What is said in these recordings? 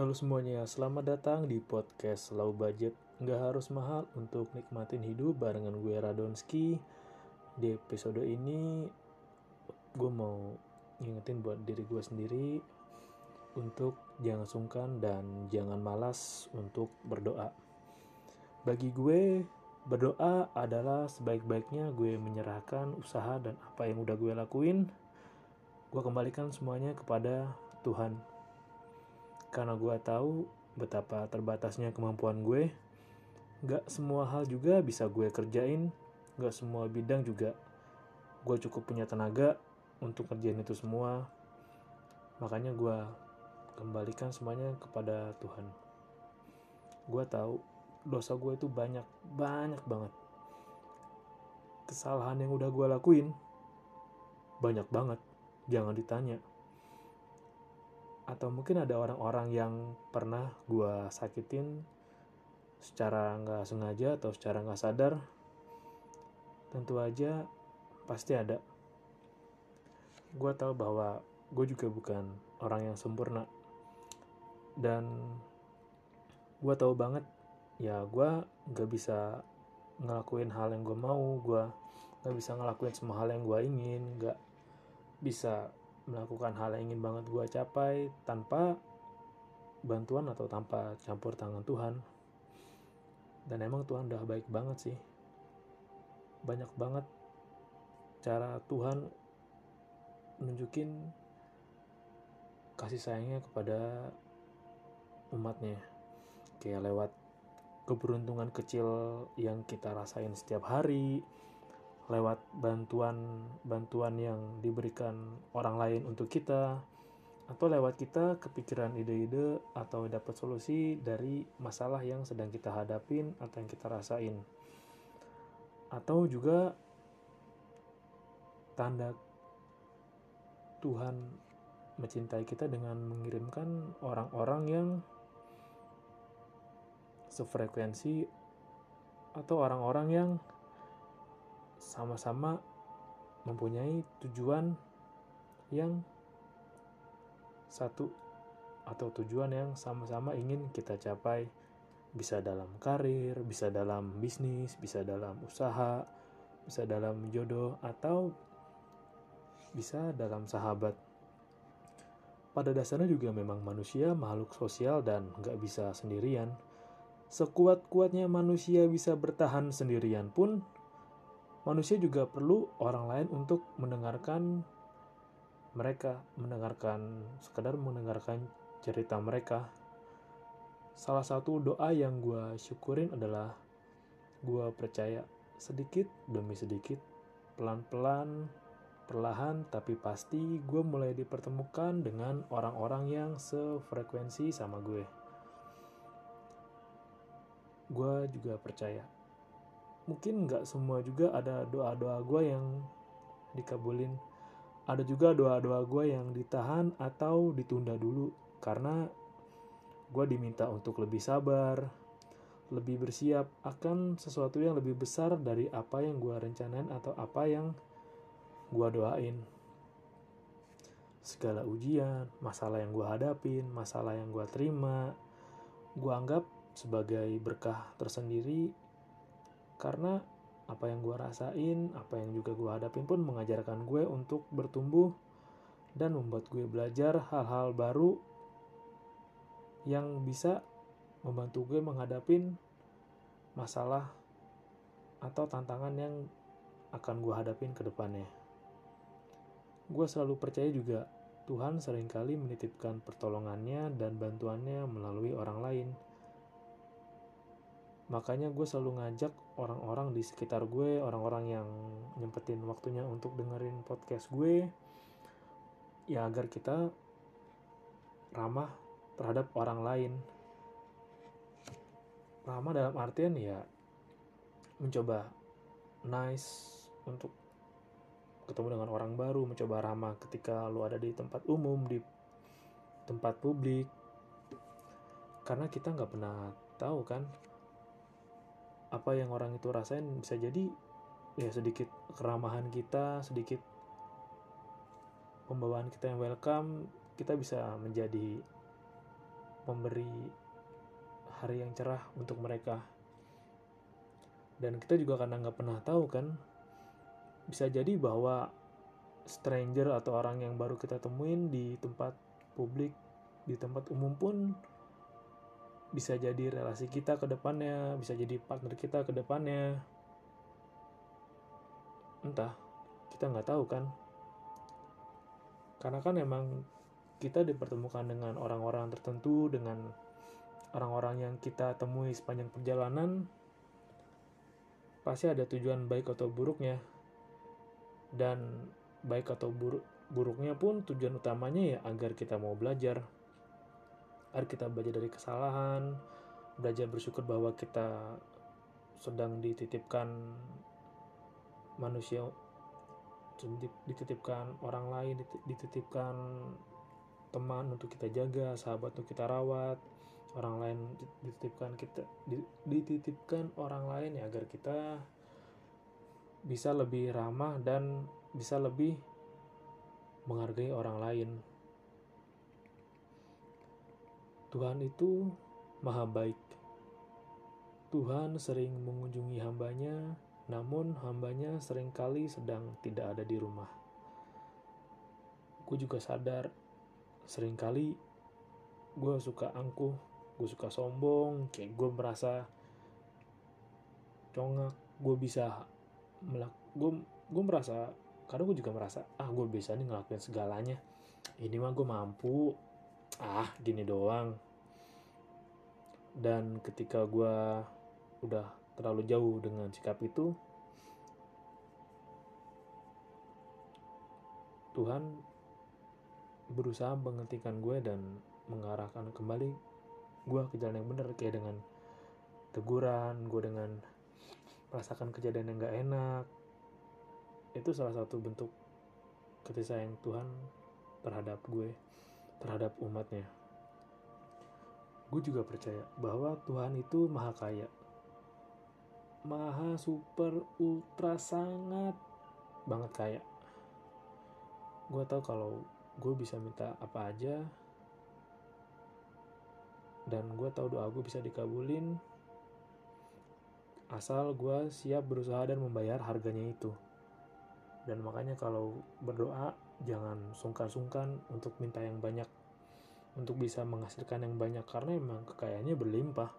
Halo semuanya, selamat datang di podcast Low Budget. Nggak harus mahal untuk nikmatin hidup barengan gue Radonski. Di episode ini, gue mau ngingetin buat diri gue sendiri untuk jangan sungkan dan jangan malas untuk berdoa. Bagi gue, berdoa adalah sebaik-baiknya gue menyerahkan usaha dan apa yang udah gue lakuin. Gue kembalikan semuanya kepada Tuhan karena gue tahu betapa terbatasnya kemampuan gue. Gak semua hal juga bisa gue kerjain, gak semua bidang juga gue cukup punya tenaga untuk kerjain itu semua. Makanya gue kembalikan semuanya kepada Tuhan. Gue tahu dosa gue itu banyak, banyak banget. Kesalahan yang udah gue lakuin, banyak banget. Jangan ditanya atau mungkin ada orang-orang yang pernah gue sakitin secara nggak sengaja atau secara nggak sadar tentu aja pasti ada. Gue tahu bahwa gue juga bukan orang yang sempurna. Dan gue tahu banget ya gue nggak bisa ngelakuin hal yang gue mau gue nggak bisa ngelakuin semua hal yang gue ingin nggak bisa melakukan hal yang ingin banget gue capai tanpa bantuan atau tanpa campur tangan Tuhan. Dan emang Tuhan udah baik banget sih. Banyak banget cara Tuhan nunjukin kasih sayangnya kepada umatnya. Kayak lewat keberuntungan kecil yang kita rasain setiap hari lewat bantuan bantuan yang diberikan orang lain untuk kita atau lewat kita kepikiran ide-ide atau dapat solusi dari masalah yang sedang kita hadapin atau yang kita rasain. Atau juga tanda Tuhan mencintai kita dengan mengirimkan orang-orang yang sefrekuensi atau orang-orang yang sama-sama mempunyai tujuan yang satu atau tujuan yang sama-sama ingin kita capai bisa dalam karir, bisa dalam bisnis, bisa dalam usaha, bisa dalam jodoh atau bisa dalam sahabat. Pada dasarnya juga memang manusia makhluk sosial dan nggak bisa sendirian. Sekuat-kuatnya manusia bisa bertahan sendirian pun manusia juga perlu orang lain untuk mendengarkan mereka, mendengarkan sekedar mendengarkan cerita mereka. Salah satu doa yang gue syukurin adalah gue percaya sedikit demi sedikit, pelan-pelan, perlahan tapi pasti gue mulai dipertemukan dengan orang-orang yang sefrekuensi sama gue. Gue juga percaya mungkin nggak semua juga ada doa-doa gue yang dikabulin. Ada juga doa-doa gue yang ditahan atau ditunda dulu karena gue diminta untuk lebih sabar lebih bersiap akan sesuatu yang lebih besar dari apa yang gue rencanain atau apa yang gue doain. Segala ujian, masalah yang gue hadapin, masalah yang gue terima, gue anggap sebagai berkah tersendiri karena apa yang gue rasain, apa yang juga gue hadapin pun mengajarkan gue untuk bertumbuh dan membuat gue belajar hal-hal baru yang bisa membantu gue menghadapin masalah atau tantangan yang akan gue hadapin ke depannya. Gue selalu percaya juga Tuhan sering kali menitipkan pertolongannya dan bantuannya melalui orang lain. Makanya gue selalu ngajak orang-orang di sekitar gue, orang-orang yang nyempetin waktunya untuk dengerin podcast gue, ya agar kita ramah terhadap orang lain. Ramah dalam artian ya mencoba nice untuk ketemu dengan orang baru, mencoba ramah ketika lu ada di tempat umum, di tempat publik. Karena kita nggak pernah tahu kan apa yang orang itu rasain bisa jadi ya sedikit keramahan kita, sedikit pembawaan kita yang welcome, kita bisa menjadi memberi hari yang cerah untuk mereka. Dan kita juga karena nggak pernah tahu kan, bisa jadi bahwa stranger atau orang yang baru kita temuin di tempat publik, di tempat umum pun bisa jadi relasi kita ke depannya, bisa jadi partner kita ke depannya. Entah, kita nggak tahu kan. Karena kan emang kita dipertemukan dengan orang-orang tertentu, dengan orang-orang yang kita temui sepanjang perjalanan, pasti ada tujuan baik atau buruknya. Dan baik atau buruk buruknya pun tujuan utamanya ya agar kita mau belajar agar kita belajar dari kesalahan belajar bersyukur bahwa kita sedang dititipkan manusia dititipkan orang lain dititipkan teman untuk kita jaga sahabat untuk kita rawat orang lain dititipkan kita dititipkan orang lain ya agar kita bisa lebih ramah dan bisa lebih menghargai orang lain. Tuhan itu maha baik. Tuhan sering mengunjungi hambanya, namun hambanya sering kali sedang tidak ada di rumah. Gue juga sadar, sering kali gue suka angkuh, gue suka sombong, kayak gue merasa congak, gue bisa melak, gue gue merasa kadang gue juga merasa ah gue bisa nih ngelakuin segalanya ini mah gue mampu ah gini doang. Dan ketika gue udah terlalu jauh dengan sikap itu Tuhan berusaha menghentikan gue dan mengarahkan kembali gue ke jalan yang benar kayak dengan teguran gue dengan merasakan kejadian yang gak enak. Itu salah satu bentuk kasih sayang Tuhan terhadap gue, terhadap umatnya. Gue juga percaya bahwa Tuhan itu maha kaya. Maha super ultra sangat banget kaya. Gue tau kalau gue bisa minta apa aja dan gue tahu doa gue bisa dikabulin asal gue siap berusaha dan membayar harganya itu dan makanya kalau berdoa jangan sungkan-sungkan untuk minta yang banyak. Untuk bisa menghasilkan yang banyak karena emang kekayaannya berlimpah.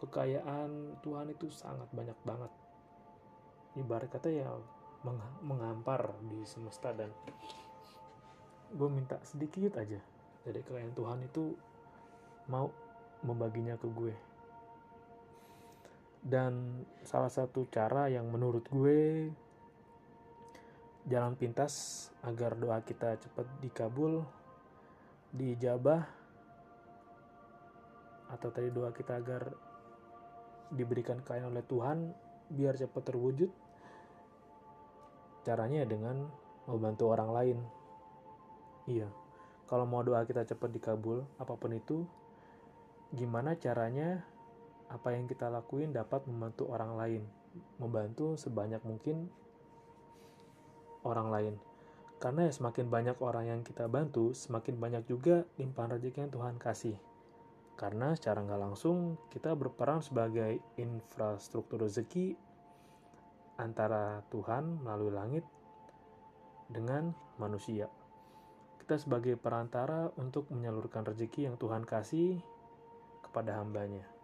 Kekayaan Tuhan itu sangat banyak banget. Ibarat kata ya meng mengampar di semesta dan gue minta sedikit aja dari kekayaan Tuhan itu mau membaginya ke gue. Dan salah satu cara yang menurut gue jalan pintas agar doa kita cepat dikabul, dijabah, atau tadi doa kita agar diberikan kain oleh Tuhan biar cepat terwujud. Caranya dengan membantu orang lain. Iya, kalau mau doa kita cepat dikabul, apa pun itu, gimana caranya apa yang kita lakuin dapat membantu orang lain, membantu sebanyak mungkin orang lain. Karena ya semakin banyak orang yang kita bantu, semakin banyak juga limpahan rezeki yang Tuhan kasih. Karena secara nggak langsung kita berperan sebagai infrastruktur rezeki antara Tuhan melalui langit dengan manusia. Kita sebagai perantara untuk menyalurkan rezeki yang Tuhan kasih kepada hambanya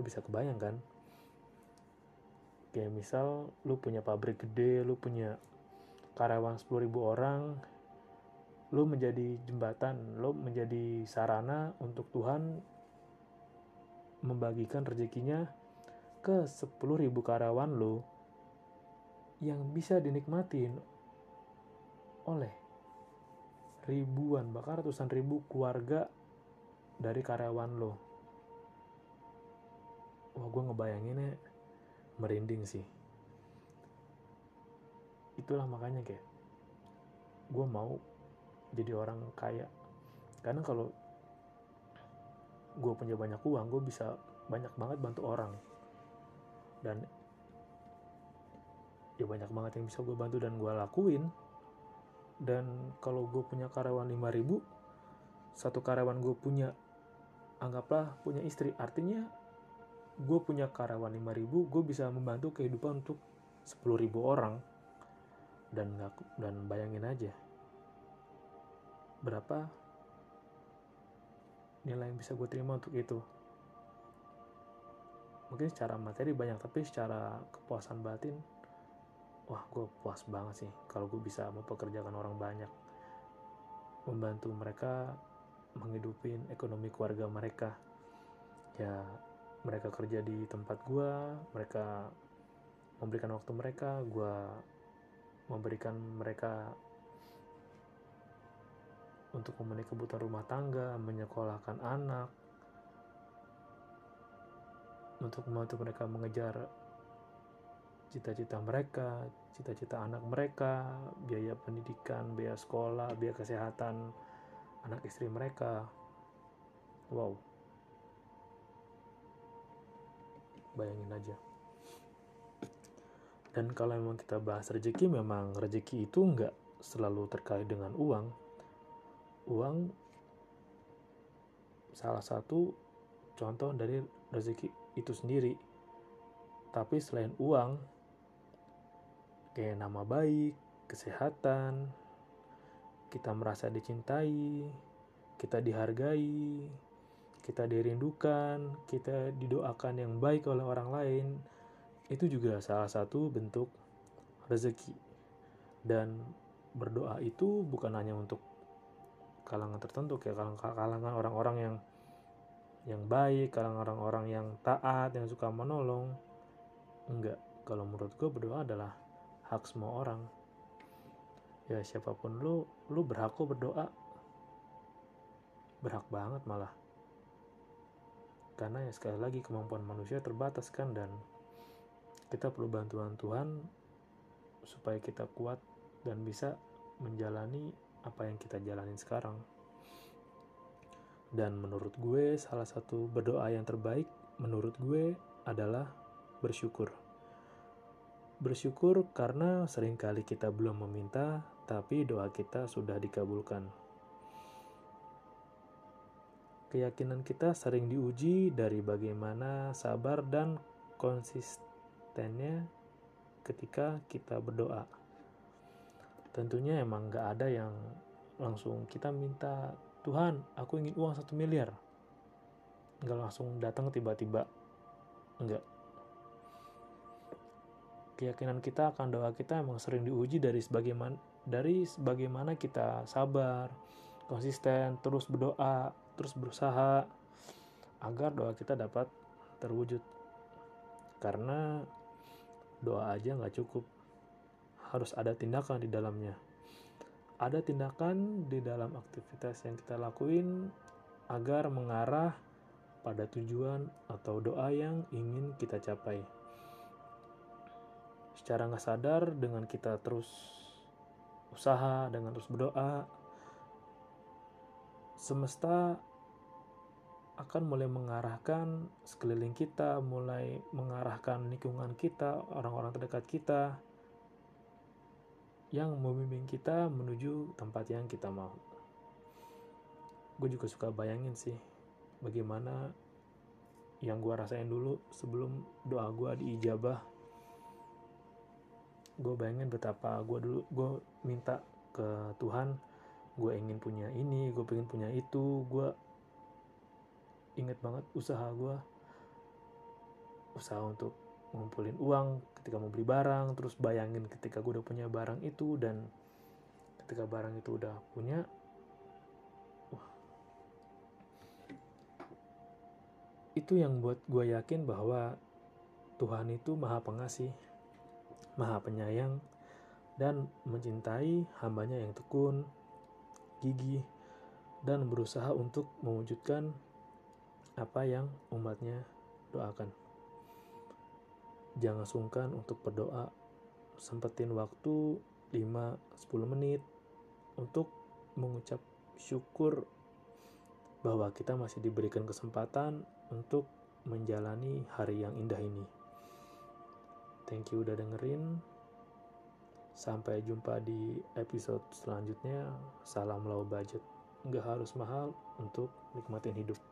lu bisa kebayang kan kayak misal lu punya pabrik gede lu punya karyawan 10.000 orang lu menjadi jembatan lu menjadi sarana untuk Tuhan membagikan rezekinya ke 10.000 karyawan lu yang bisa dinikmatin oleh ribuan bahkan ratusan ribu keluarga dari karyawan lo wah gue ngebayanginnya merinding sih itulah makanya kayak gue mau jadi orang kaya. Karena kalau gue punya banyak uang gue bisa banyak banget bantu orang. Dan ya banyak banget yang bisa gue bantu dan gue lakuin. Dan kalau gue punya karyawan 5000 satu karyawan gue punya anggaplah punya istri. Artinya gue punya karyawan 5000 gue bisa membantu kehidupan untuk 10.000 orang dan dan bayangin aja berapa nilai yang bisa gue terima untuk itu. Mungkin secara materi banyak tapi secara kepuasan batin wah gue puas banget sih kalau gue bisa mempekerjakan orang banyak membantu mereka menghidupin ekonomi keluarga mereka. Ya mereka kerja di tempat gue mereka memberikan waktu mereka gue memberikan mereka untuk memenuhi kebutuhan rumah tangga menyekolahkan anak untuk membantu mereka mengejar cita-cita mereka, cita-cita anak mereka, biaya pendidikan, biaya sekolah, biaya kesehatan anak istri mereka. Wow. Bayangin aja. Dan kalau memang kita bahas rezeki, memang rezeki itu nggak selalu terkait dengan uang. Uang salah satu contoh dari rezeki itu sendiri. Tapi selain uang, kayak nama baik, kesehatan, kita merasa dicintai, kita dihargai, kita dirindukan, kita didoakan yang baik oleh orang lain, itu juga salah satu bentuk rezeki. Dan berdoa itu bukan hanya untuk kalangan tertentu, kayak kalangan orang-orang yang yang baik, kalangan orang-orang yang taat, yang suka menolong. Enggak, kalau menurut gue berdoa adalah hak semua orang ya siapa pun lu lu berhak kok berdoa berhak banget malah karena ya sekali lagi kemampuan manusia terbatas kan dan kita perlu bantuan Tuhan supaya kita kuat dan bisa menjalani apa yang kita jalanin sekarang dan menurut gue salah satu berdoa yang terbaik menurut gue adalah bersyukur Bersyukur karena sering kali kita belum meminta, tapi doa kita sudah dikabulkan. Keyakinan kita sering diuji dari bagaimana sabar dan konsistennya ketika kita berdoa. Tentunya emang gak ada yang langsung kita minta, Tuhan aku ingin uang satu miliar. Gak langsung datang tiba-tiba. Enggak keyakinan kita akan doa kita emang sering diuji dari sebagaimana dari sebagaimana kita sabar, konsisten, terus berdoa, terus berusaha agar doa kita dapat terwujud. Karena doa aja nggak cukup, harus ada tindakan di dalamnya. Ada tindakan di dalam aktivitas yang kita lakuin agar mengarah pada tujuan atau doa yang ingin kita capai secara nggak sadar dengan kita terus usaha dengan terus berdoa semesta akan mulai mengarahkan sekeliling kita mulai mengarahkan lingkungan kita orang-orang terdekat kita yang membimbing kita menuju tempat yang kita mau. Gue juga suka bayangin sih bagaimana yang gue rasain dulu sebelum doa gue diijabah. Gue bayangin betapa gue dulu gue minta ke Tuhan gue ingin punya ini gue pengen punya itu gue inget banget usaha gue usaha untuk ngumpulin uang ketika mau beli barang terus bayangin ketika gue udah punya barang itu dan ketika barang itu udah punya itu yang buat gue yakin bahwa Tuhan itu maha pengasih maha penyayang dan mencintai hambanya yang tekun gigih dan berusaha untuk mewujudkan apa yang umatnya doakan. Jangan sungkan untuk berdoa. Sempetin waktu 5-10 menit untuk mengucap syukur bahwa kita masih diberikan kesempatan untuk menjalani hari yang indah ini. Thank you udah dengerin. Sampai jumpa di episode selanjutnya. Salam low budget. Nggak harus mahal untuk nikmatin hidup.